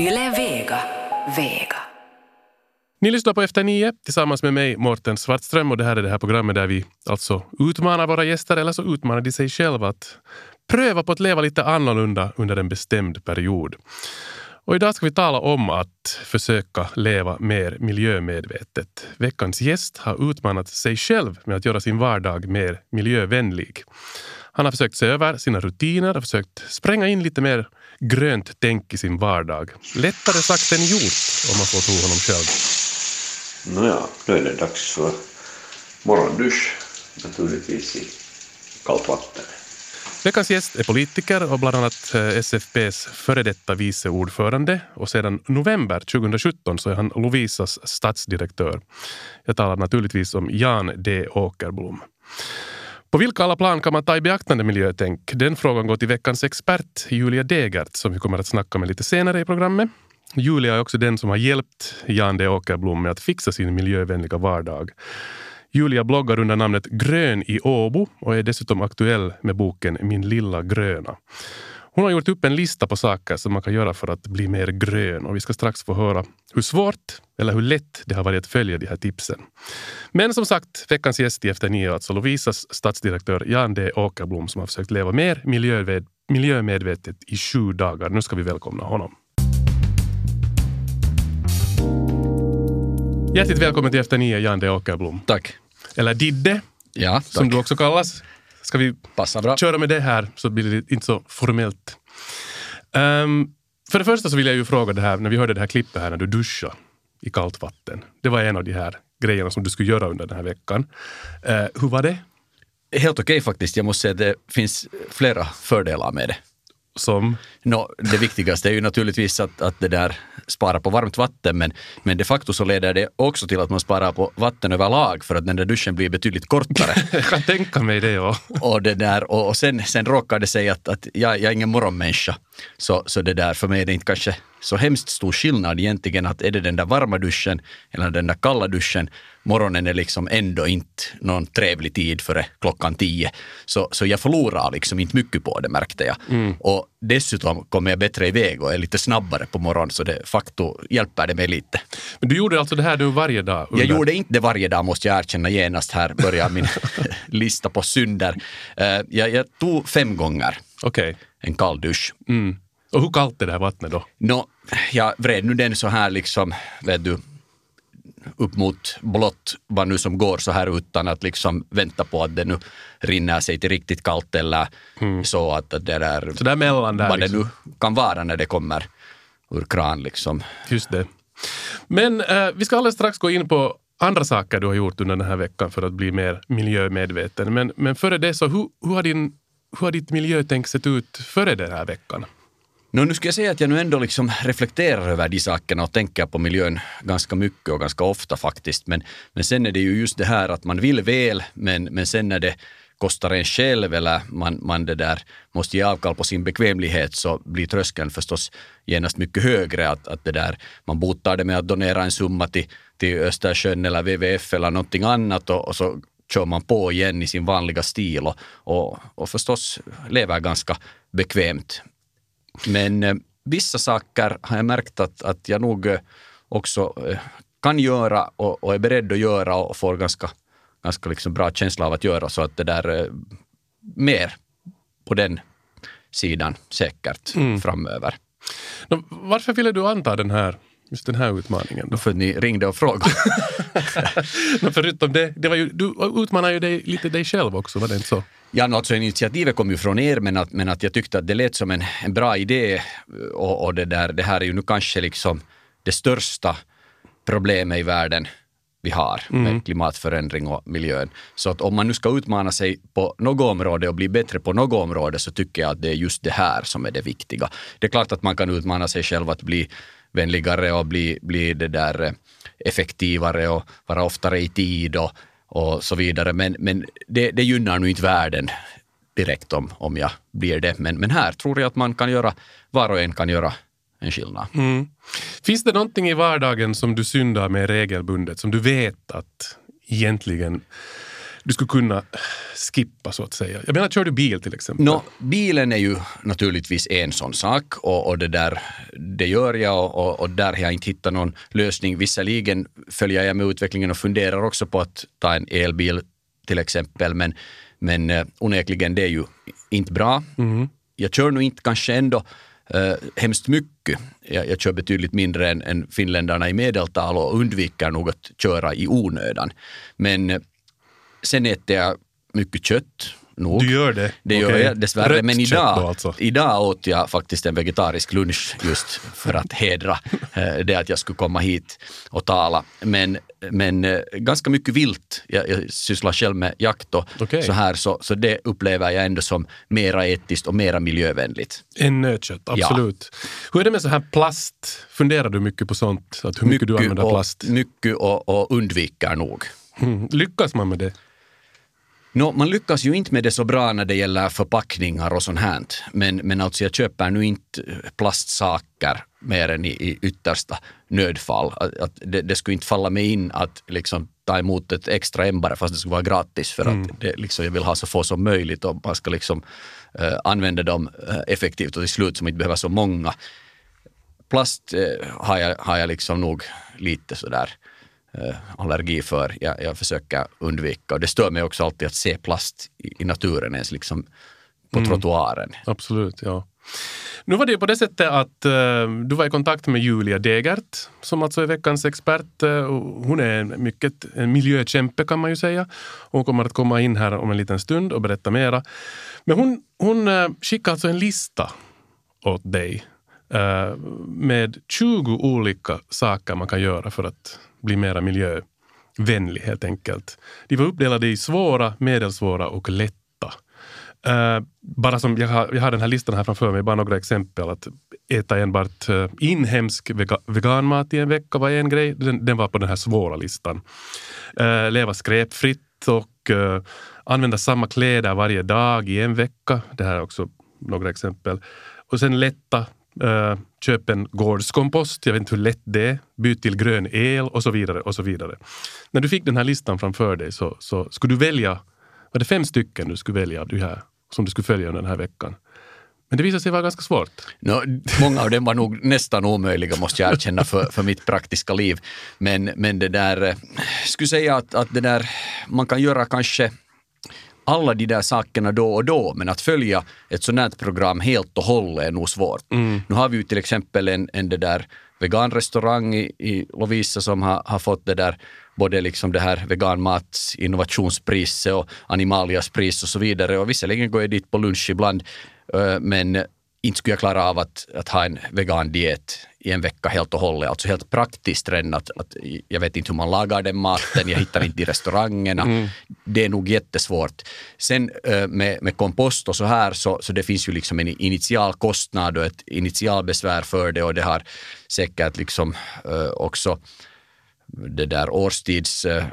Yle Vega. Vega. Ni lyssnar på Efter nio tillsammans med mig, Mårten Svartström. Och det här är det här programmet där vi alltså utmanar våra gäster, eller så utmanar de sig själva att pröva på att leva lite annorlunda under en bestämd period. Och idag ska vi tala om att försöka leva mer miljömedvetet. Veckans gäst har utmanat sig själv med att göra sin vardag mer miljövänlig. Han har försökt se över sina rutiner och försökt spränga in lite mer grönt tänk i sin vardag. Lättare sagt än gjort, om man får tro honom själv. Nåja, då är det dags för morgondusch, naturligtvis i kallt vatten. Veckans gäst är politiker och bland annat eh, SFPs före detta vice ordförande och sedan november 2017 så är han Lovisas stadsdirektör. Jag talar naturligtvis om Jan D Åkerblom. På vilka alla plan kan man ta i beaktande miljötänk? Den frågan går till veckans expert Julia Degert som vi kommer att snacka med lite senare i programmet. Julia är också den som har hjälpt Jan D Åkerblom med att fixa sin miljövänliga vardag. Julia bloggar under namnet Grön i Åbo och är dessutom aktuell med boken Min lilla gröna. Hon har gjort upp en lista på saker som man kan göra för att bli mer grön och vi ska strax få höra hur svårt eller hur lätt det har varit att följa de här tipsen. Men som sagt, veckans gäst i Efter nio är alltså Lovisas stadsdirektör Jan D Åkerblom som har försökt leva mer miljöved, miljömedvetet i sju dagar. Nu ska vi välkomna honom. Hjärtligt välkommen till Efter nio, Jan D Åkerblom. Tack. Eller Didde, Ja, tack. som du också kallas. Ska vi Passar bra. köra med det här så blir det inte så formellt. Ehm, för det första så vill jag ju fråga det här, när vi hörde det här klippet här när du duschade i kallt vatten. Det var en av de här grejerna som du skulle göra under den här veckan. Eh, hur var det? Helt okej faktiskt. Jag måste säga att det finns flera fördelar med det. Som, Nå, det viktigaste är ju naturligtvis att, att det där sparar på varmt vatten, men, men de facto så leder det också till att man sparar på vatten överlag för att den där duschen blir betydligt kortare. jag kan tänka mig det. Ja. och det där, och, och sen, sen råkar det sig att, att jag, jag är ingen morgonmänniska. Så, så det där, för mig är det inte kanske så hemskt stor skillnad egentligen att är det den där varma duschen eller den där kalla duschen, morgonen är liksom ändå inte någon trevlig tid före klockan tio. Så, så jag förlorar liksom inte mycket på det märkte jag. Och dessutom kommer jag bättre iväg och är lite snabbare på morgonen så det facto hjälper det mig lite. Men du gjorde alltså det här nu varje dag? Jag under- gjorde inte det varje dag måste jag erkänna genast här, börjar min lista på synder. Eh, jag, jag tog fem gånger Okej. en kall dusch. Mm. Och hur kallt är det här vattnet då? Nå, jag vred nu den så här liksom, vet du, upp mot blått vad nu som går så här utan att liksom vänta på att det nu rinner sig till riktigt kallt eller så att det där, Så där mellan där. vad liksom. det nu kan vara när det kommer ur kran liksom. Just det. Men eh, vi ska alldeles strax gå in på andra saker du har gjort under den här veckan för att bli mer miljömedveten. Men, men före det, så hur, hur, har din, hur har ditt miljötänk sett ut före den här veckan? No, nu ska jag säga att jag nu ändå liksom reflekterar över de sakerna och tänker på miljön ganska mycket och ganska ofta faktiskt. Men, men sen är det ju just det här att man vill väl, men, men sen när det kostar en själv eller man, man det där måste ge avkall på sin bekvämlighet så blir tröskeln förstås genast mycket högre. Att, att det där, man botar det med att donera en summa till, till Östersjön eller WWF eller någonting annat och, och så kör man på igen i sin vanliga stil och, och, och förstås lever ganska bekvämt. Men eh, vissa saker har jag märkt att, att jag nog eh, också eh, kan göra och, och är beredd att göra och får ganska, ganska liksom bra känsla av att göra så att det där mer på den sidan säkert framöver. Nå, varför ville du anta den här, just den här utmaningen? Då? För att ni ringde och frågade. Nå, förutom det, det var ju, du utmanar ju dig, lite dig själv också, var det inte så? Ja, alltså initiativet kom ju från er, men att, men att jag tyckte att det lät som en, en bra idé. Och, och det, där, det här är ju nu kanske liksom det största problemet i världen vi har med klimatförändring och miljön. Så att om man nu ska utmana sig på något område och bli bättre på något område så tycker jag att det är just det här som är det viktiga. Det är klart att man kan utmana sig själv att bli vänligare och bli, bli det där eh, effektivare och vara oftare i tid och, och så vidare. Men, men det, det gynnar nu inte världen direkt om, om jag blir det. Men, men här tror jag att man kan göra, var och en kan göra en skillnad. Mm. Finns det någonting i vardagen som du syndar med regelbundet, som du vet att egentligen du skulle kunna skippa så att säga? Jag menar, kör du bil till exempel? Nå, bilen är ju naturligtvis en sån sak och, och det där det gör jag och, och, och, där har jag inte hittat någon lösning. Visserligen följer jag med utvecklingen och funderar också på att ta en elbil till exempel, men, men uh, onekligen det är ju inte bra. Mm. Jag kör nog inte kanske ändå uh, hemskt mycket. Jag, jag kör betydligt mindre än, än finländarna i medeltal och undviker nog att köra i onödan. Men uh, sen äter jag mycket kött. Nog. Du gör det? Det okay. gör jag dessvärre. Rött men idag, då alltså. idag åt jag faktiskt en vegetarisk lunch just för att hedra det att jag skulle komma hit och tala. Men, men ganska mycket vilt. Jag, jag sysslar själv med jakt och okay. så här, så, så det upplever jag ändå som mera etiskt och mera miljövänligt. En nötkött, absolut. Ja. Hur är det med så här plast? Funderar du mycket på sånt? Att hur mycket, mycket du använder och, plast? Mycket och, och undviker nog. Mm. Lyckas man med det? No, man lyckas ju inte med det så bra när det gäller förpackningar och sånt här. Men, men alltså jag köper nu inte plastsaker mer än i, i yttersta nödfall. Att, att det, det, skulle inte falla mig in att liksom ta emot ett extra ämbare fast det skulle vara gratis för mm. att det, liksom, jag vill ha så få som möjligt och man ska liksom uh, använda dem uh, effektivt och till slut som inte behöver så många. Plast uh, har, jag, har jag liksom nog lite sådär äh, allergi för. Jag, jag försöker undvika och det stör mig också alltid att se plast i, i naturen ens liksom på mm. trottoaren. Absolut, ja. Nu var det ju på det sättet att uh, du var i kontakt med Julia Degert som alltså är veckans expert. Uh, hon är en, mycket en miljökämpe kan man ju säga. Hon kommer att komma in här om en liten stund och berätta mera. Men hon, hon uh, skickade alltså en lista åt dig med 20 olika saker man kan göra för att bli mera miljövänlig helt enkelt. De var uppdelade i svåra, medelsvåra och lätta. Uh, bara som jag har, jag har den här listan här framför mig, bara några exempel. Att äta enbart uh, inhemsk vega, veganmat i en vecka var en grej. Den, den var på den här svåra listan. Uh, leva skräpfritt och använda samma kläder varje dag i en vecka. Det här är också några exempel. Och sen lätta Uh, köp en gårdskompost, jag vet inte hur lätt det är. Byt till grön el och så vidare. och så vidare. När du fick den här listan framför dig så, så skulle du välja, var det fem stycken du skulle välja av de här som du skulle följa under den här veckan? Men det visade sig vara ganska svårt. No, många av dem var nog nästan omöjliga måste jag erkänna för, för mitt praktiska liv. Men, men det där, jag skulle säga att, att det där, man kan göra kanske alla de där sakerna då och då, men att följa ett sånt här program helt och hållet är nog svårt. Mm. Nu har vi ju till exempel en, en det där veganrestaurang i, i Lovisa som har, har fått det där både liksom det här veganmats innovationspriset och animaliaspris och så vidare. Och visserligen går jag dit på lunch ibland, eh, men inte skulle jag klara av att, att ha en vegandiet i en vecka helt och hållet. Alltså helt praktiskt redan att, att jag vet inte hur man lagar den maten, jag hittar inte i restaurangerna. Mm. Det är nog jättesvårt. Sen eh, med, med kompost och så här så, så det finns ju liksom en initial kostnad och ett initialbesvär för det och det har säkert liksom uh, också det där årstids uh,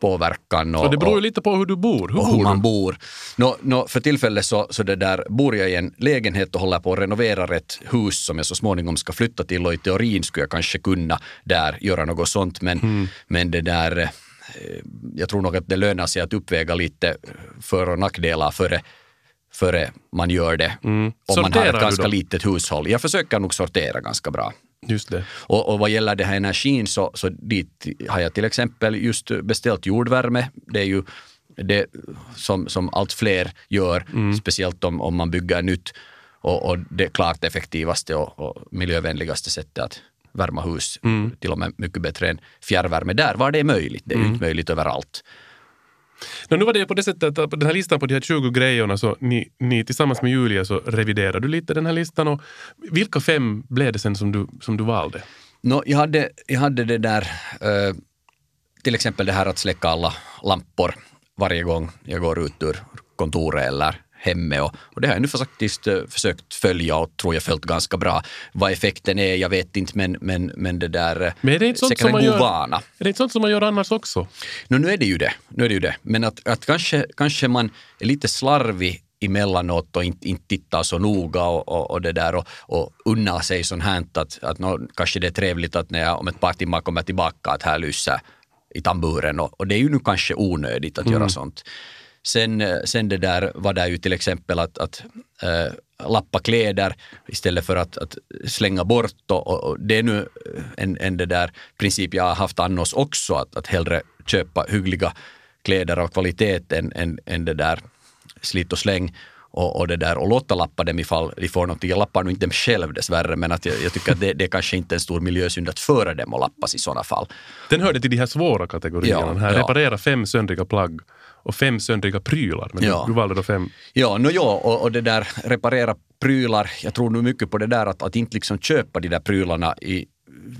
påverkan. Och, så det beror ju lite på hur du bor. Hur, hur man bor. Nå, nå, för tillfället så, så det där, bor jag i en lägenhet och håller på att renovera ett hus som jag så småningom ska flytta till och i teorin skulle jag kanske kunna där göra något sånt men, mm. men det där eh, jag tror nog att det lönar sig att uppväga lite för och nackdelar före före man gör det. Mm. Om man har ett ganska litet hushåll. Jag försöker nog sortera ganska bra. Just det. Och, och vad gäller det här energin så, så dit har jag till exempel just beställt jordvärme. Det är ju det som, som allt fler gör, mm. speciellt om, om man bygger nytt. Och, och det klart effektivaste och, och miljövänligaste sättet att värma hus. Mm. Till och med mycket bättre än fjärrvärme där var det är möjligt. Det är mm. inte möjligt överallt. No, nu var det på det sättet att på den här listan på de här 20 grejerna så ni, ni tillsammans med Julia så reviderade du lite den här listan. Och vilka fem blev det sen som du, som du valde? No, jag, hade, jag hade det där, eh, till exempel det här att släcka alla lampor varje gång jag går ut ur kontoret eller hemma och, och det har jag nu faktiskt uh, försökt följa och tror jag följt ganska bra. Vad effekten är, jag vet inte men, men, men det där eh, men är det inte sånt som man gör, vana. Är det inte sånt som man gör annars också? No, nu är det ju det. Nu är det, ju det. Men att, att kanske, kanske man är lite slarvig emellanåt och inte, inte tittar så noga och, och, och det där och, och unnar sig sånt här att, att no, kanske det är trevligt att när jag om ett par timmar kommer tillbaka att här lyser i tamburen och, och det är ju nu kanske onödigt att göra sånt. Sen, eh, sen det där var det ju till exempel att, att äh, lappa kläder istället för att, att slänga bort. Och, och, det är nu eh, en, en det där princip jag har haft annars också, att, att hellre köpa hyggliga kläder av kvalitet än, än, än det där slit och släng och, och, det där, och låta lappa dem ifall de får någonting. Jag lappar nog inte dem själv dessvärre, men att jag, jag tycker att det, det är kanske inte en stor miljösynd att föra dem och lappas i sådana fall. Den hörde till de här svåra kategorierna. Ja, här ja. reparera fem söndriga plagg och fem söndriga prylar. Men Ja. du valde då fem. Ja, no, ja och, och det där reparera prylar, jag tror nu mycket på det där att, att inte liksom köpa de där prylarna i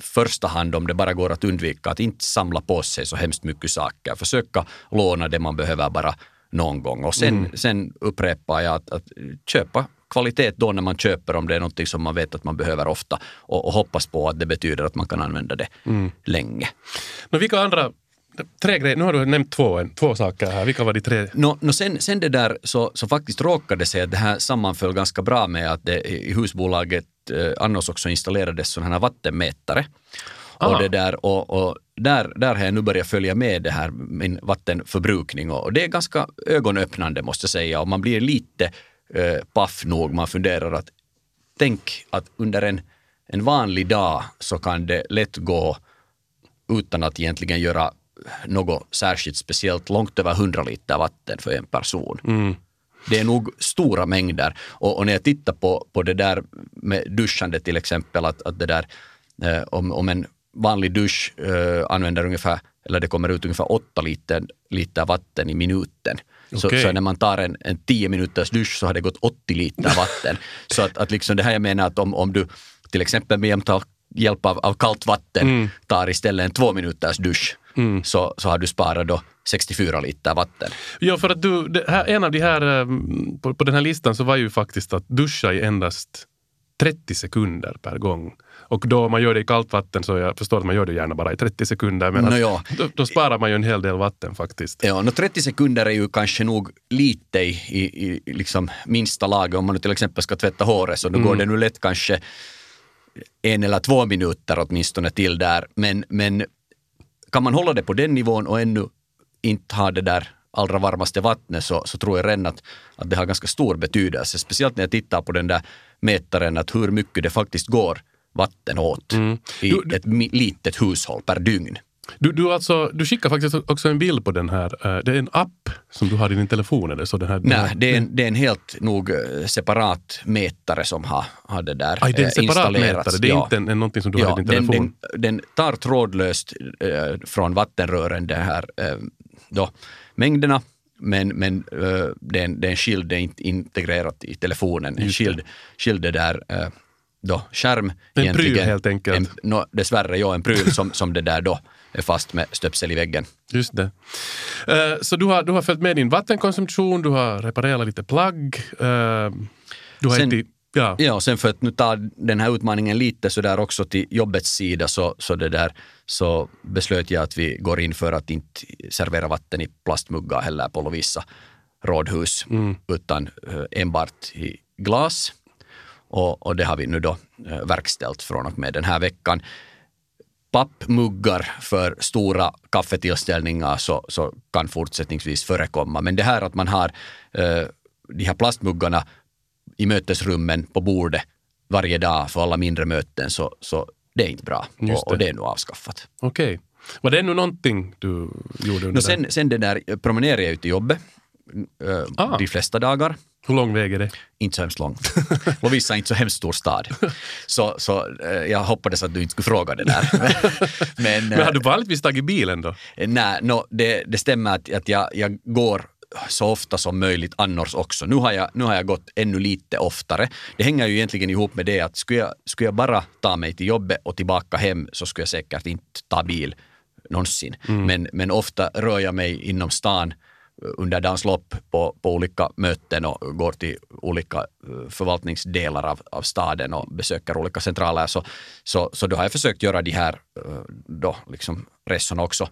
första hand om det bara går att undvika, att inte samla på sig så hemskt mycket saker. Försöka låna det man behöver bara någon gång. Och sen, sen upprepar jag att, att köpa kvalitet då när man köper om det är någonting som man vet att man behöver ofta och, och hoppas på att det betyder att man kan använda det länge. Men vilka andra, tre grejer, nu har du nämnt två, två saker här. Vilka var de tre? Nå, nå sen, sen det där så, så faktiskt råkade sig att det här sammanföll ganska bra med att det i husbolaget eh, annars också installerades sådana här vattenmätare. Ah. Och, det där, och, och där, där har jag nu börjat följa med det här, min vattenförbrukning och, det är ganska ögonöppnande måste jag säga och man blir lite eh, paff nog. Man funderar att tänk att under en, en vanlig dag så kan det lätt gå utan att egentligen göra något särskilt speciellt långt över 100 liter vatten för en person. Det är nog stora mängder. Och, och när jag tittar på, på det där med duschande till exempel, att, att det där, eh, om, om en vanlig dusch eh, använder ungefär, eller det kommer ut ungefär 8 liter, liter vatten i minuten. Så, Okej. så när man tar en, en 10 minuters dusch så har det gått 80 liter vatten. så att, att liksom det här jag menar att om, om du till exempel med hjälp av, av, kallt vatten tar istället en två minuters dusch så, så har du sparat då 64 liter vatten. Ja, för att du, här, en av de här, eh, på, på den här listan så var ju faktiskt att duscha i endast 30 sekunder per gång. Och då man gör det i kallt vatten så jag förstår att man gör det gärna bara i 30 sekunder. Men att, ja. då, då sparar man ju en hel del vatten faktiskt. Ja, no 30 sekunder är ju kanske nog lite i, i, i liksom minsta laget. Om man nu till exempel ska tvätta håret så då går det nu lätt kanske en eller två minuter åtminstone till där. Men, men kan man hålla det på den nivån och ännu inte ha det där allra varmaste vattnet så, så tror jag redan att, att det har ganska stor betydelse. Speciellt när jag tittar på den där mätaren att hur mycket det faktiskt går vatten åt i Du- du- ett litet hushåll per dygn. Du, du, alltså, du skickar faktiskt också en bild på den här. eh, Det är en app som du har i din telefon eller så? Den här, den Nej, här, det är, en, det är en helt nog eh, separat mätare som har, har det där Aj, det är en eh, separat installerats. mätare. Det är Ja. inte en, en, någonting som du har Ja, i din den, telefon. den, den tar trådlöst eh, från vattenrören det här, eh, då, mängderna men, men eh, det, är en, det är en skild, det är inte integrerat i telefonen. En skild, skild där, eh, då, skärm. En pryl helt enkelt. En, no, dessvärre, ja, en pryl som, som det där då är fast med stöpsel i väggen. Just det. Eh, så du har, du har följt med din vattenkonsumtion, du har reparerat lite plagg. eh, du har Sen- ätit... Ja. Ja, och sen för att nu ta den här utmaningen lite så där också till jobbets sida så, så, det där, så beslöt jag att vi går in för att inte servera vatten i plastmuggar heller på Lovisa rådhus, utan eh, enbart i glas. Och, och det har vi nu då eh, verkställt från och med den här veckan. Pappmuggar för stora kaffetillställningar så, så kan fortsättningsvis förekomma. Men det här att man har eh, de här plastmuggarna i mötesrummen på bordet varje dag för alla mindre möten så, så det är inte bra. Just Och, och det. det är nu avskaffat. Okej. Var det ännu någonting du gjorde under No, den? sen, sen det där eh, promenerar jag ut till jobbet eh, Ah. de flesta dagar. Hur lång väg är det? Inte så hemskt långt. Lovisa är inte så hemskt stor stad. Så, så eh, jag hoppades att du inte skulle fråga det där. Men, Men har eh, du vanligtvis tagit bilen då? Nej, no, det, det stämmer att, att jag, jag går så ofta som möjligt annars också. Nu har, jag, nu har jag gått ännu lite oftare. Det hänger ju egentligen ihop med det att skulle jag, skulle jag bara ta mig till jobbet och tillbaka hem så skulle jag säkert inte ta bil någonsin. Men, men ofta rör jag mig inom stan under dagens lopp på, på olika möten och går till olika eh, förvaltningsdelar av, av staden och besöker olika centraler. Så, så, så då har jag försökt göra de här eh, då, liksom resorna också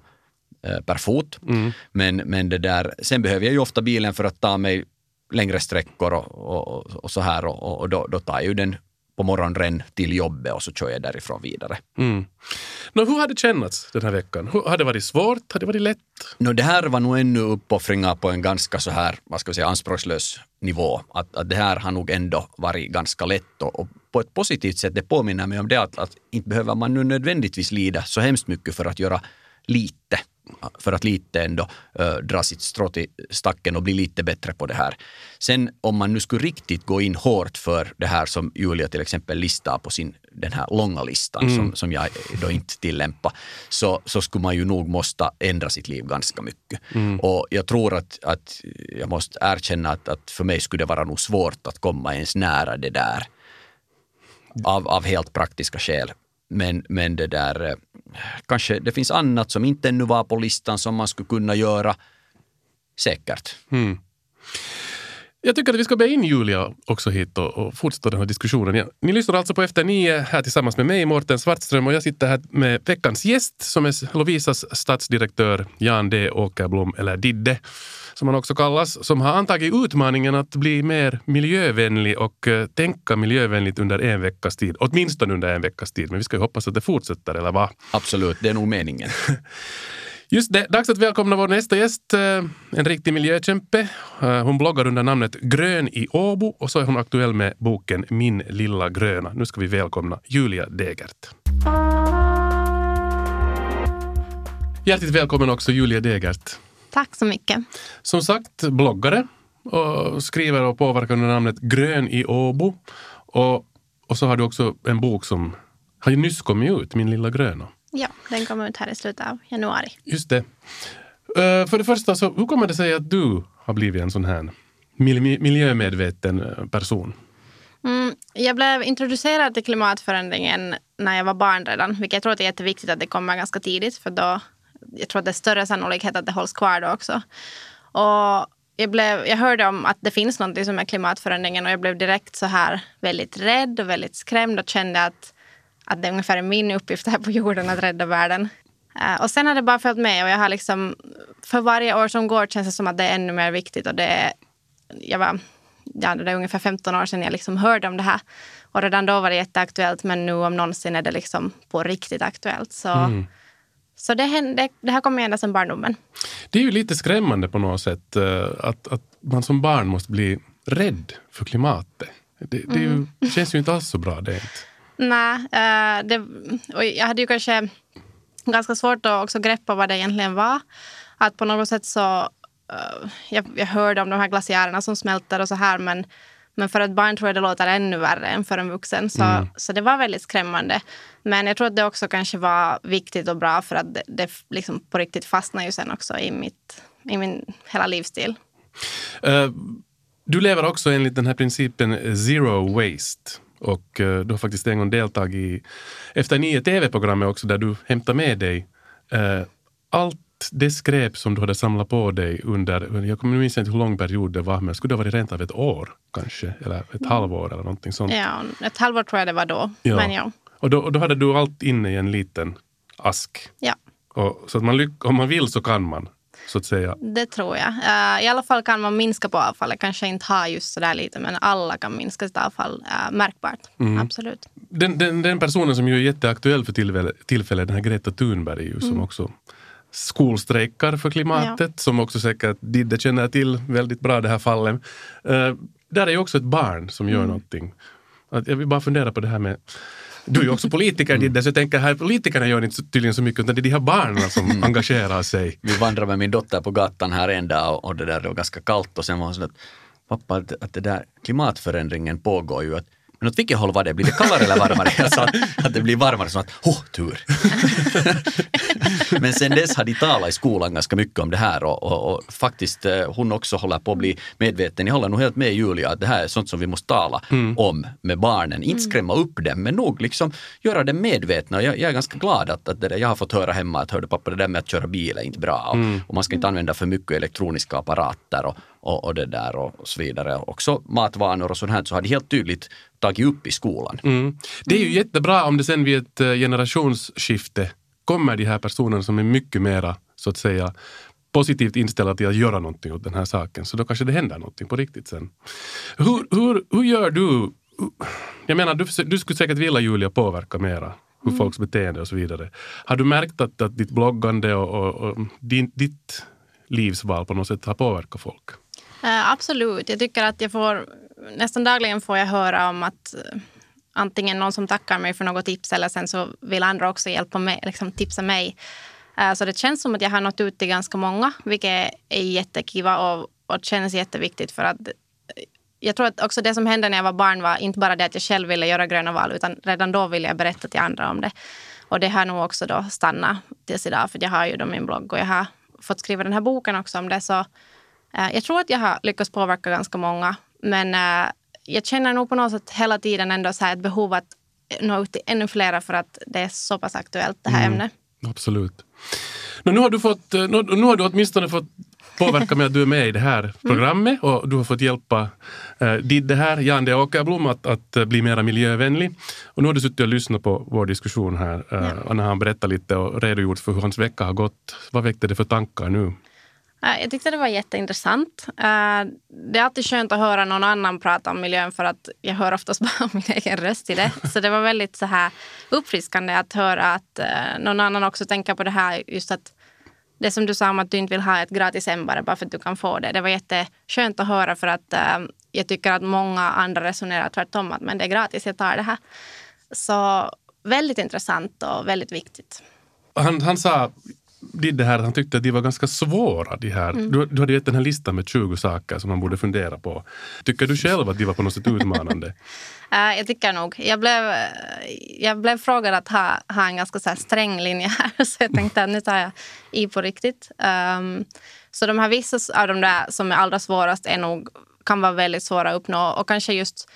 eh, per fot. Men, men det där, sen behöver jag ju ofta bilen för att ta mig längre sträckor och, och, och så här och, och då, då tar jag ju den på morgonen till jobbet och så kör jag därifrån vidare. Mm. Nå, hur har det kännats den här veckan? Hur, har det varit svårt? Har det varit lätt? No, det här var nog ännu uppoffringar på en ganska så här, vad ska vi säga, anspråkslös nivå. Att, att det här har nog ändå varit ganska lätt och, och på ett positivt sätt, det påminner mig om det att, att inte behöver man nu nödvändigtvis lida så hemskt mycket för att göra lite för att lite ändå äh, dra sitt strå till stacken och bli lite bättre på det här. Sen om man nu skulle riktigt gå in hårt för det här som Julia till exempel listar på sin den här långa listan mm. som, som jag då inte tillämpar, så, så skulle man ju nog måste ändra sitt liv ganska mycket. Mm. Och jag tror att, att jag måste erkänna att, att för mig skulle det vara nog svårt att komma ens nära det där av, av helt praktiska skäl. Men, men det där, kanske det finns annat som inte ännu var på listan som man skulle kunna göra. Säkert. Mm. Jag tycker att vi ska be in Julia också hit och, och fortsätta den här diskussionen. Ja, ni lyssnar alltså på Efter nio här tillsammans med mig, Mårten Svartström, och jag sitter här med veckans gäst som är Lovisas stadsdirektör Jan D Åkerblom, eller Didde som han också kallas, som har antagit utmaningen att bli mer miljövänlig och uh, tänka miljövänligt under en veckas tid. Åtminstone under en veckas tid, men vi ska ju hoppas att det fortsätter, eller vad? Absolut, det är nog meningen. Just det, dags att välkomna vår nästa gäst, eh, en riktig miljökämpe. Eh, hon bloggar under namnet Grön i Åbo och så är hon aktuell med boken Min lilla gröna. Nu ska vi välkomna Julia Degert. Hjärtligt välkommen också Julia Degert. Tack så mycket. Som sagt, bloggare och skriver och påverkar under namnet Grön i Åbo. Och, och så har du också en bok som har ju nyss kommit ut, Min lilla gröna. Ja, den kommer ut här i slutet av januari. Just det. Uh, för det första, så, hur kommer det sig att du har blivit en sån här miljömedveten eh, person? Mm, jag blev introducerad till klimatförändringen när jag var barn redan, vilket jag tror att det är jätteviktigt att det kommer ganska tidigt, för då jag tror att det är större sannolikhet att det hålls kvar då också. Och jag, blev, jag hörde om att det finns något som är klimatförändringen och jag blev direkt så här väldigt rädd och väldigt skrämd och kände att, att det är ungefär min uppgift här på jorden att rädda världen. Uh, och sen har det bara följt med och jag har liksom, för varje år som går känns det som att det är ännu mer viktigt och det är, jag var, ja, det är ungefär 15 år sedan jag liksom hörde om det här. Och redan då var det jätteaktuellt men nu om någonsin är det liksom på riktigt aktuellt. Så mm. Så det, hände, det här kommer ända sedan barndomen. Det är ju lite skrämmande på något sätt eh, att, att man som barn måste bli rädd för klimatet. Det, det ju, mm. känns ju inte alls så bra det. Inte. Nej, uh, det, och jag hade ju kanske ganska svårt att också greppa vad det egentligen var. Att på något sätt så... Uh, jag, jag hörde om de här glaciärerna som smälter och så här men men för ett barn tror jag det låter ännu värre än för en vuxen. Så, mm. så det var väldigt skrämmande. Men jag tror att det också kanske var viktigt och bra för att det, det liksom på riktigt fastnar ju sen också i, mitt, i min hela livsstil. Uh, du lever också enligt den här principen zero waste. Och uh, du har faktiskt en gång deltagit i Efter nio tv-programmet också där du hämtar med dig uh, allt det skräp som du hade samlat på dig under, jag minns inte hur lång period det var, men skulle det ha varit rent av ett år kanske? Eller ett halvår eller någonting sånt? Ja, ett halvår tror jag det var då. Ja. Men ja. Och, då, och då hade du allt inne i en liten ask? Ja. Och, så att man, om man vill så kan man? Så att säga. Det tror jag. Uh, I alla fall kan man minska på avfallet. Kanske inte ha just så där lite, men alla kan minska sitt avfall uh, märkbart. Mm. Absolut. Den, den, den, personen som ju är jätteaktuell för tillfället, tillfället den här Greta Thunberg, ju, som mm. också skolstrejkar för klimatet, ja. som också säkert Didde känner till väldigt bra det här fallet. Uh, där är ju också ett barn som gör mm. någonting. Att jag vill bara fundera på det här med du är ju också politiker Didde, så jag tänker här politikerna gör inte tydligen så mycket utan det är de här barnen som mm. engagerar sig. Vi vandrade med min dotter på gatan här en dag och, och det där det var ganska kallt och sen var hon så att pappa att, att det där klimatförändringen pågår ju att men åt vilket håll var det? Blir det kallare eller varmare? Jag sa att det blir varmare, så att oh, tur. Men sen dess har de talat i skolan ganska mycket om det här och, och, och, faktiskt eh, hon också håller på att bli medveten. Jag håller nog helt med Julia att det här är sånt som vi måste tala mm. om med barnen. Inte mm. skrämma upp dem, men nog liksom göra dem medvetna. Jag, jag är ganska glad att, att det där, jag har fått höra hemma att hörde pappa, det där med att köra bil är inte bra och, mm. och man ska inte använda för mycket elektroniska apparater och, och, och det där och så vidare. Också matvanor och sånt här så har de helt tydligt tagit upp i skolan. Mm. Det är ju jättebra om det sen vid ett eh, generationsskifte kommer de här personerna som är mycket mera, så att säga, positivt inställda till att göra någonting åt den här saken. Så då kanske det händer någonting på riktigt sen. Hur, hur, hur gör du Jag menar, du, du skulle säkert vilja Julia påverka mera hur Mm. folks beteende och så vidare. Har du märkt att, att ditt bloggande och, och, och din, ditt livsval på något sätt har påverkat folk? Eh, absolut. Jag tycker att jag får... Nästan dagligen får jag höra om att eh, antingen någon som tackar mig för något tips eller sen så vill andra också hjälpa mig, liksom tipsa mig. Eh, så det känns som att jag har nått ut till ganska många, vilket är jättekiva och, och känns jätteviktigt för att jag tror att också det som hände när jag var barn var inte bara det att jag själv ville göra gröna val utan redan då ville jag berätta till andra om det. Och det har nog också då stannat tills idag för jag har ju då min blogg och jag har fått skriva den här boken också om det. Så jag tror att jag har lyckats påverka ganska många. Men eh, jag känner nog på något sätt hela tiden ändå så ett behov att nå ut till ännu flera för att det är så pass aktuellt det här ämnet. Absolut. Nå, nu, har du fått, eh, nu, nu har du åtminstone fått påverka med att du är med i det här programmet och du har fått hjälpa eh, Didde här, Jan de Åkerblom, att, att eh, bli mer miljövänlig. Och nu har du suttit och lyssnat på vår diskussion här eh, och när han berättar lite och redogjort för hur hans vecka har gått. Vad väckte det för tankar nu? Eh, Jag tyckte det var jätteintressant. Eh, Det är alltid skönt att höra någon annan prata om miljön för att jag hör oftast bara min egen röst i det. Så det var väldigt så här uppfriskande att höra att eh, någon annan också tänker på det här just att det som du sa om att du inte vill ha ett gratis hem bara, för att du kan få det. Det var jätteskönt att höra för att jag tycker att många andra resonerar tvärtom att men det är gratis, jag tar det här. Så väldigt intressant och väldigt viktigt. Han, han sa Didde här att han tyckte att de var ganska svåra. De här. Du, du hade gett den här listan med 20 saker som man borde fundera på. Tycker du själv att de var på något sätt utmanande? Eh, jag tycker nog. Jag blev, jag blev frågad att ha, ha en ganska så här sträng linje här. Så jag tänkte att nu tar jag i på riktigt. Ehm, så de här vissa av de där som är allra svårast är nog, kan vara väldigt svåra att uppnå. Och kanske just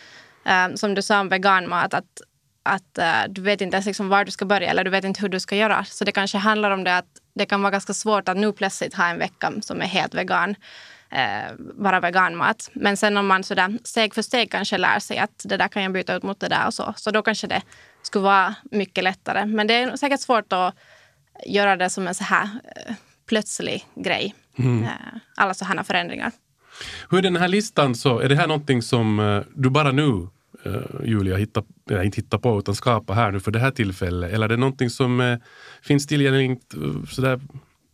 ehm, som du sa om veganmat. Att, att eh, du vet inte ens liksom var du ska börja eller du vet inte hur du ska göra. Så det kanske handlar om det att det kan vara ganska svårt att nu plötsligt ha en vecka som är helt vegan. Eh, bara veganmat. Men sen om man sådär steg för steg kanske lär sig att det där kan jag byta ut mot det där och så. Så då kanske det skulle vara mycket lättare. Men det är säkert svårt att göra det som en så här eh, plötslig grej. Eh, alla sådana förändringar. Hur är den här listan så, är det här någonting som eh, du bara nu, eh, Julia, hittar, eller inte hittar på utan skapar här nu för det här tillfället? Eller är det någonting som eh, finns tillgängligt eh, sådär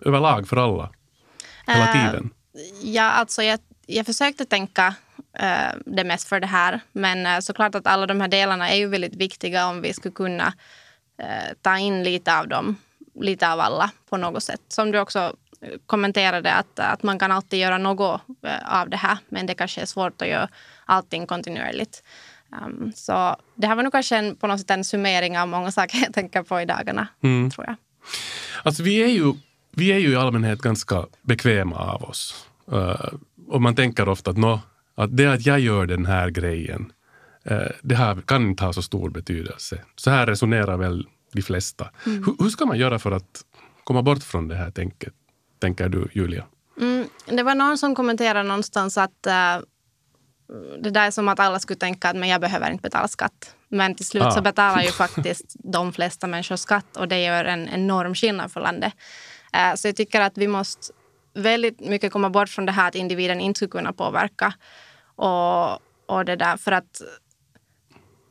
överlag för alla? Hela Eh, tiden? Ja, alltså jag, jag försökte tänka eh, det mest för det här. Men eh, såklart att alla de här delarna är ju väldigt viktiga om vi skulle kunna eh, ta in lite av dem, lite av alla på något sätt. Som du också kommenterade att, att man kan alltid göra något av det här. Men det kanske är svårt att göra allting kontinuerligt. Um, så det här var nog kanske en, på något sätt en summering av många saker jag tänker på i dagarna. Tror jag. Alltså vi är ju, vi är ju i allmänhet ganska bekväma av oss. Eh, och man tänker ofta att, nå, att det att jag gör den här grejen, eh, det här kan inte ha så stor betydelse. Så här resonerar väl de flesta. Hur, hur ska man göra för att komma bort från det här tänket, tänker du Julia? Mm, det var någon som kommenterade någonstans att eh, det där är som att alla skulle tänka att men jag behöver inte betala skatt. Men till slut Ah. så betalar ju faktiskt de flesta människor skatt och det gör en enorm skillnad för landet. Eh, så jag tycker att vi måste väldigt mycket komma bort från det här att individen inte skulle kunna påverka. Och, och det där för att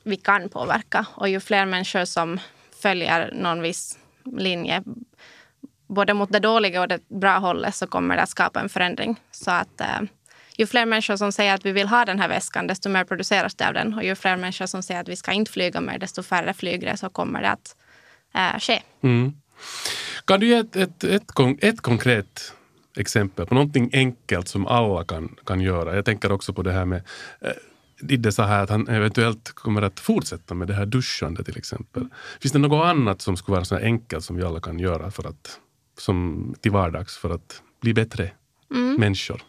vi kan påverka. Och ju fler människor som följer någon viss linje både mot det dåliga och det bra hållet så kommer det att skapa en förändring. Så att eh, ju fler människor som säger att vi vill ha den här väskan, desto mer produceras det av den. Och ju fler människor som säger att vi ska inte flyga mer, desto färre flygresor kommer det att eh, ske. Mm. Kan du ge ett, ett, ett, ett konkret exempel på någonting enkelt som alla kan, kan göra? Jag tänker också på det här med eh, Didde sa här att han eventuellt kommer att fortsätta med det här duschande till exempel. Finns det något annat som skulle vara så enkelt som vi alla kan göra för att, som till vardags för att bli bättre människor?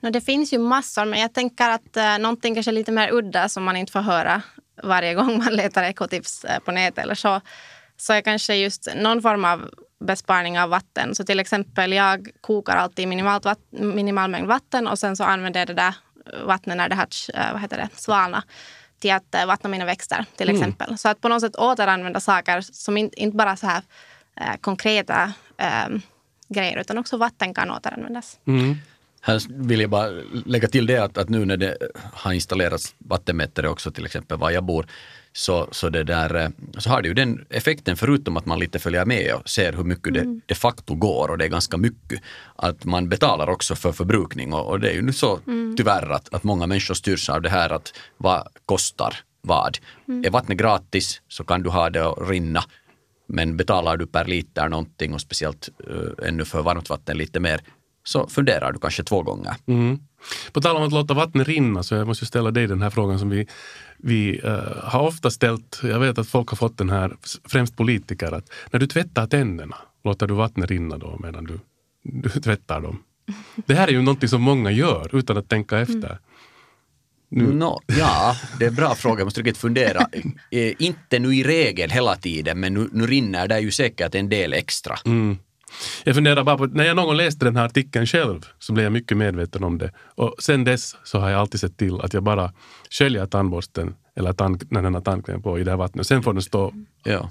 No, det finns ju massor, men jag tänker att eh, någonting kanske lite mer udda som man inte får höra varje gång man letar ekotips eh, på nätet eller så, så är kanske just någon form av besparing av vatten. Så till exempel jag kokar alltid minimalt vatt, minimal mängd vatten och sen så använder jag det där vattnet när det har eh, vad heter det, svalnat till att eh, vattna mina växter till exempel. Så att på något sätt återanvända saker som inte, inte bara så här eh, konkreta eh, grejer utan också vatten kan återanvändas. Mm. Här vill jag bara lägga till det att, att nu när det har installerats vattenmätare också till exempel var jag bor så, så, det där, eh, så har det ju den effekten, förutom att man lite följer med och ser hur mycket det de facto går och det är ganska mycket, att man betalar också för förbrukning och, och det är ju nu så tyvärr att, att många människor styrs av det här att vad kostar vad. Är vattnet gratis så kan du ha det att rinna men betalar du per liter någonting och speciellt uh, ännu för varmt vatten lite mer så funderar du kanske två gånger. Mm. På tal om att låta vattnet rinna så jag måste ställa dig den här frågan som vi, vi uh, har ofta ställt. Jag vet att folk har fått den här, främst politiker, att när du tvättar tänderna, låter du vattnet rinna då medan du, du tvättar dem? Det här är ju någonting som många gör utan att tänka efter. Nu. No, ja, det är en bra fråga. Jag måste riktigt fundera. Eh, inte nu i regel hela tiden, men nu, nu rinner det ju säkert en del extra. Mm. Jag funderar bara på, när jag någon gång läste den här artikeln själv så blev jag mycket medveten om det. Och sen dess så har jag alltid sett till att jag bara sköljer tandborsten eller tand, när den har tandkräm på i det här vattnet. Sen får den stå ja.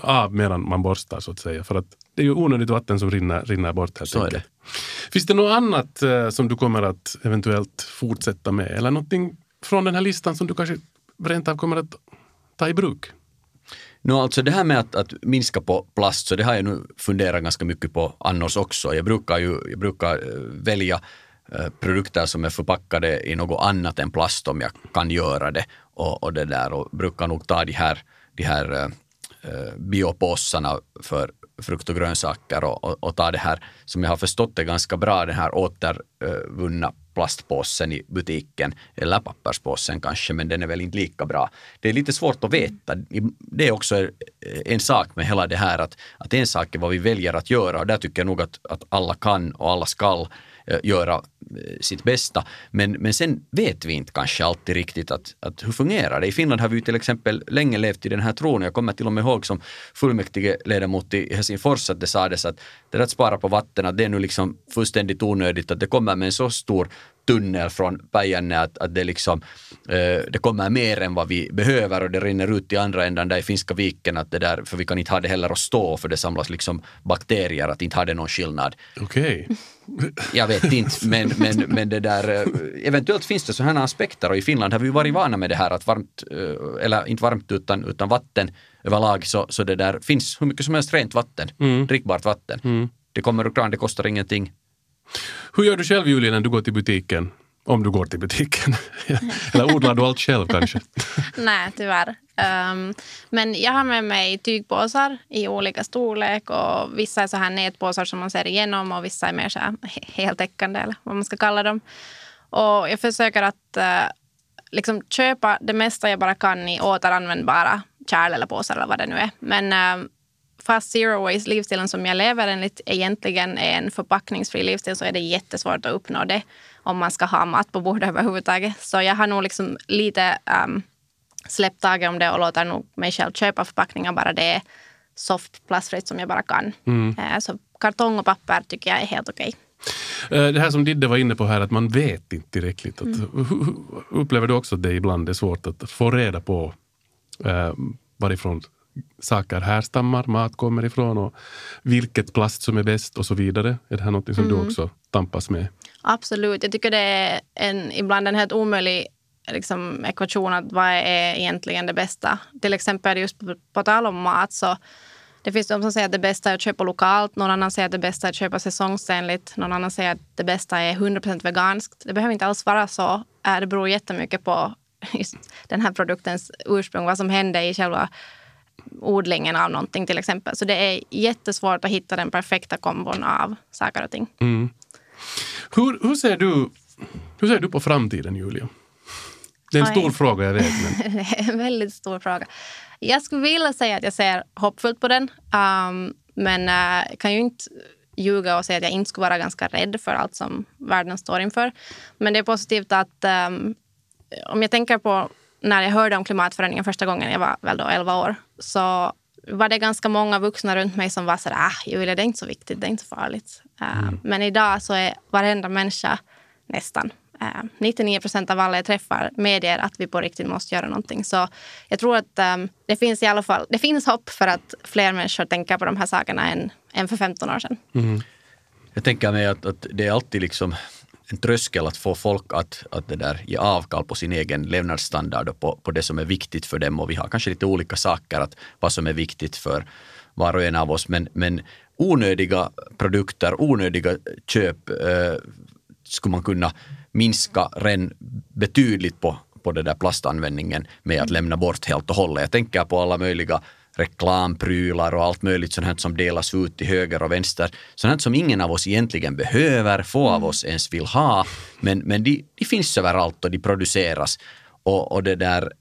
av medan man borstar så att säga. För att det är ju onödigt vatten som rinner, rinner bort helt så enkelt. Är det. Finns det något annat eh, som du kommer att eventuellt fortsätta med? Eller någonting från den här listan som du kanske rent av kommer att ta i bruk? No, alltså det här med att, att, minska på plast, så det har jag nu funderat ganska mycket på annars också. Jag brukar, ju, jag brukar eh, välja eh, produkter som är förpackade i något annat än plast om jag kan göra det. Och, och det där och brukar nog ta de här, de här eh, eh biopåsarna för frukt och grönsaker och, och, och, ta det här som jag har förstått det ganska bra, den här återvunna plastpåsen i butiken eller papperspåsen kanske, men den är väl inte lika bra. Det är lite svårt att veta. Det är också en sak med hela det här att, att en sak är vad vi väljer att göra och där tycker jag nog att, att alla kan och alla skall eh, göra sitt bästa. Men, men sen vet vi inte kanske alltid riktigt att, att hur fungerar det. I Finland har vi till exempel länge levt i den här tron. Jag kommer till och med ihåg som fullmäktige ledamot i Helsingfors att det sades att det där att spara på vatten, att det är nu liksom fullständigt onödigt att det kommer med en så stor tunnel från Päijänne att, att det, liksom, eh, det kommer mer än vad vi behöver och det rinner ut i andra ändan där i Finska viken att det där, för vi kan inte ha det heller att stå för det samlas liksom bakterier, att inte ha det någon skillnad. Okej. Okay. Jag vet inte, men, men, men det där, eh, eventuellt finns det sådana aspekter och i Finland har vi varit vana med det här att varmt, eh, eller inte varmt utan, utan vatten överlag så, så det där finns hur mycket som helst rent vatten, mm. drickbart vatten. Mm. Det kommer ur kran, det kostar ingenting. Hur gör du själv Julia när du går till butiken? Om du går till butiken. Eller odlar du allt själv kanske? Nej, tyvärr. Um, men jag har med mig tygpåsar i olika storlek och vissa är så här nätpåsar som man ser igenom och vissa är mer så här heltäckande eller vad man ska kalla dem. Och jag försöker att uh, liksom köpa det mesta jag bara kan i återanvändbara kärl eller påsar eller vad det nu är. Men uh, fast zero waste livsstilen som jag lever enligt egentligen är en förpackningsfri livsstil så är det jättesvårt att uppnå det om man ska ha mat på bordet överhuvudtaget. Så jag har nog liksom lite um, släppt taget om det och låter nog mig själv köpa förpackningar bara det är soft plastfritt som jag bara kan. Mm. Uh, så kartong och papper tycker jag är helt okej. Okay. Det här som Didde var inne på här, att man vet inte tillräckligt. Att, mm. Upplever du också att det ibland är svårt att få reda på eh, varifrån saker härstammar, mat kommer ifrån och vilket plast som är bäst och så vidare. Är det här något som mm. du också tampas med? Absolut. Jag tycker det är en, ibland en helt omöjlig liksom, ekvation att vad är egentligen det bästa. Till exempel just på, på tal om mat så det finns de som säger att det bästa är att köpa lokalt, någon annan säger att det bästa är att köpa säsongsenligt, någon annan säger att det bästa är 100% veganskt. Det behöver inte alls vara så. Det beror jättemycket på just den här produktens ursprung, vad som händer i själva odlingen av någonting till exempel. Så det är jättesvårt att hitta den perfekta kombon av saker och ting. Mm. Hur, hur, ser du, hur ser du på framtiden, Julia? Det är en Oj. stor fråga, jag vet. Men... det är en väldigt stor fråga. Jag skulle vilja säga att jag ser hoppfullt på den. Um, men jag uh, kan ju inte ljuga och säga att jag inte skulle vara ganska rädd för allt som världen står inför. Men det är positivt att um, om jag tänker på när jag hörde om klimatförändringen första gången, jag var väl då 11 år, så var det ganska många vuxna runt mig som var så där, ah, Julia, det är inte så viktigt, det är inte så farligt. Eh, mm. men idag så är varenda människa, nästan, 99 eh, procent av alla jag träffar medger att vi på riktigt måste göra någonting. Så jag tror att um, det finns i alla fall det finns hopp för att fler människor tänker på de här sakerna än, än för 15 år sedan. Mm. Jag tänker mig att, att det är alltid liksom en tröskel att få folk att, att det där, ge avkall på sin egen levnadsstandard och på, på det som är viktigt för dem. Och vi har kanske lite olika saker, att vad som är viktigt för var och en av oss. Men, men onödiga produkter, onödiga köp eh, skulle man kunna minska ren betydligt på, på den där plastanvändningen med att lämna bort helt och hållet. Jag tänker på alla möjliga reklamprylar och allt möjligt sånt här som delas ut till höger och vänster. Sånt här som ingen av oss egentligen behöver, få av oss ens vill ha. Men, men de, de finns överallt och de produceras. Och, och det där,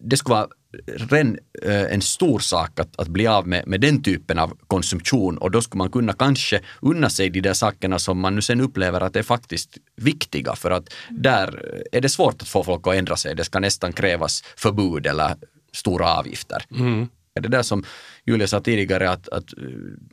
det skulle vara ren, eh, en stor sak att, att bli av med, med den typen av konsumtion och då skulle man kunna kanske unna sig de där sakerna som man nu sen upplever att är faktiskt viktiga för att där är det svårt att få folk att ändra sig. Det ska nästan krävas förbud eller stora avgifter. Mm. Det där som Julia sa tidigare att, att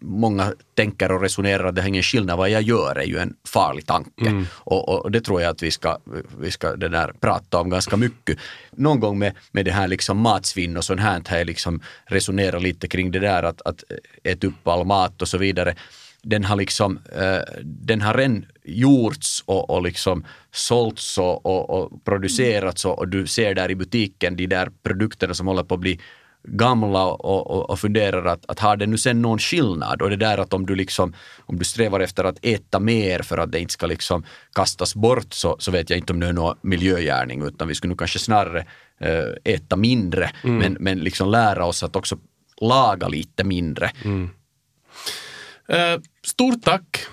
många tänker och resonerar att det har ingen skillnad vad jag gör är ju en farlig tanke. Mm. Och, och, det tror jag att vi ska, vi ska det där prata om ganska mycket. Någon gång med, med det här liksom matsvinn och sånt här jag liksom resonerat lite kring det där att, att äta upp all mat och så vidare den har liksom, eh, den har redan gjorts och, och liksom sålts och, och, och producerats och, och, du ser där i butiken de där produkterna som håller på att bli gamla och, och, och funderar att, att har det nu sen någon skillnad och det där att om du liksom om du strävar efter att äta mer för att det inte ska liksom kastas bort så, så vet jag inte om det är någon miljögärning utan vi skulle nog kanske snarare äh, äta mindre mm. men, men liksom lära oss att också laga lite mindre. Mm. Uh, stort tack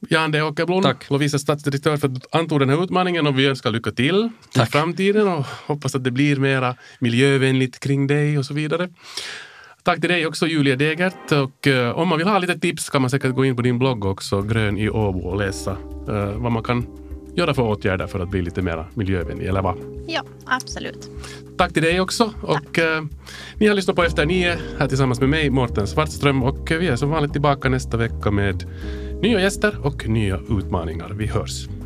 Jan D. Åkerblom, Tack. Lovisas stadsdirektör för att du antog den här utmaningen och vi önskar lycka till Tack. i framtiden och hoppas att det blir mera miljövänligt kring dig och så vidare. Tack till dig också Julia Degert och uh, om man vill ha lite tips kan man säkert gå in på din blogg också, Grön i Åbo och läsa uh, vad man kan göra för åtgärder för att bli lite mer miljövänlig, eller vad? Ja, absolut. Tack till dig också. Och, uh, ni har lyssnat på Efter nio här tillsammans med mig, Mårten Svartström och vi är som vanligt tillbaka nästa vecka med nya gäster och nya utmaningar. Vi hörs.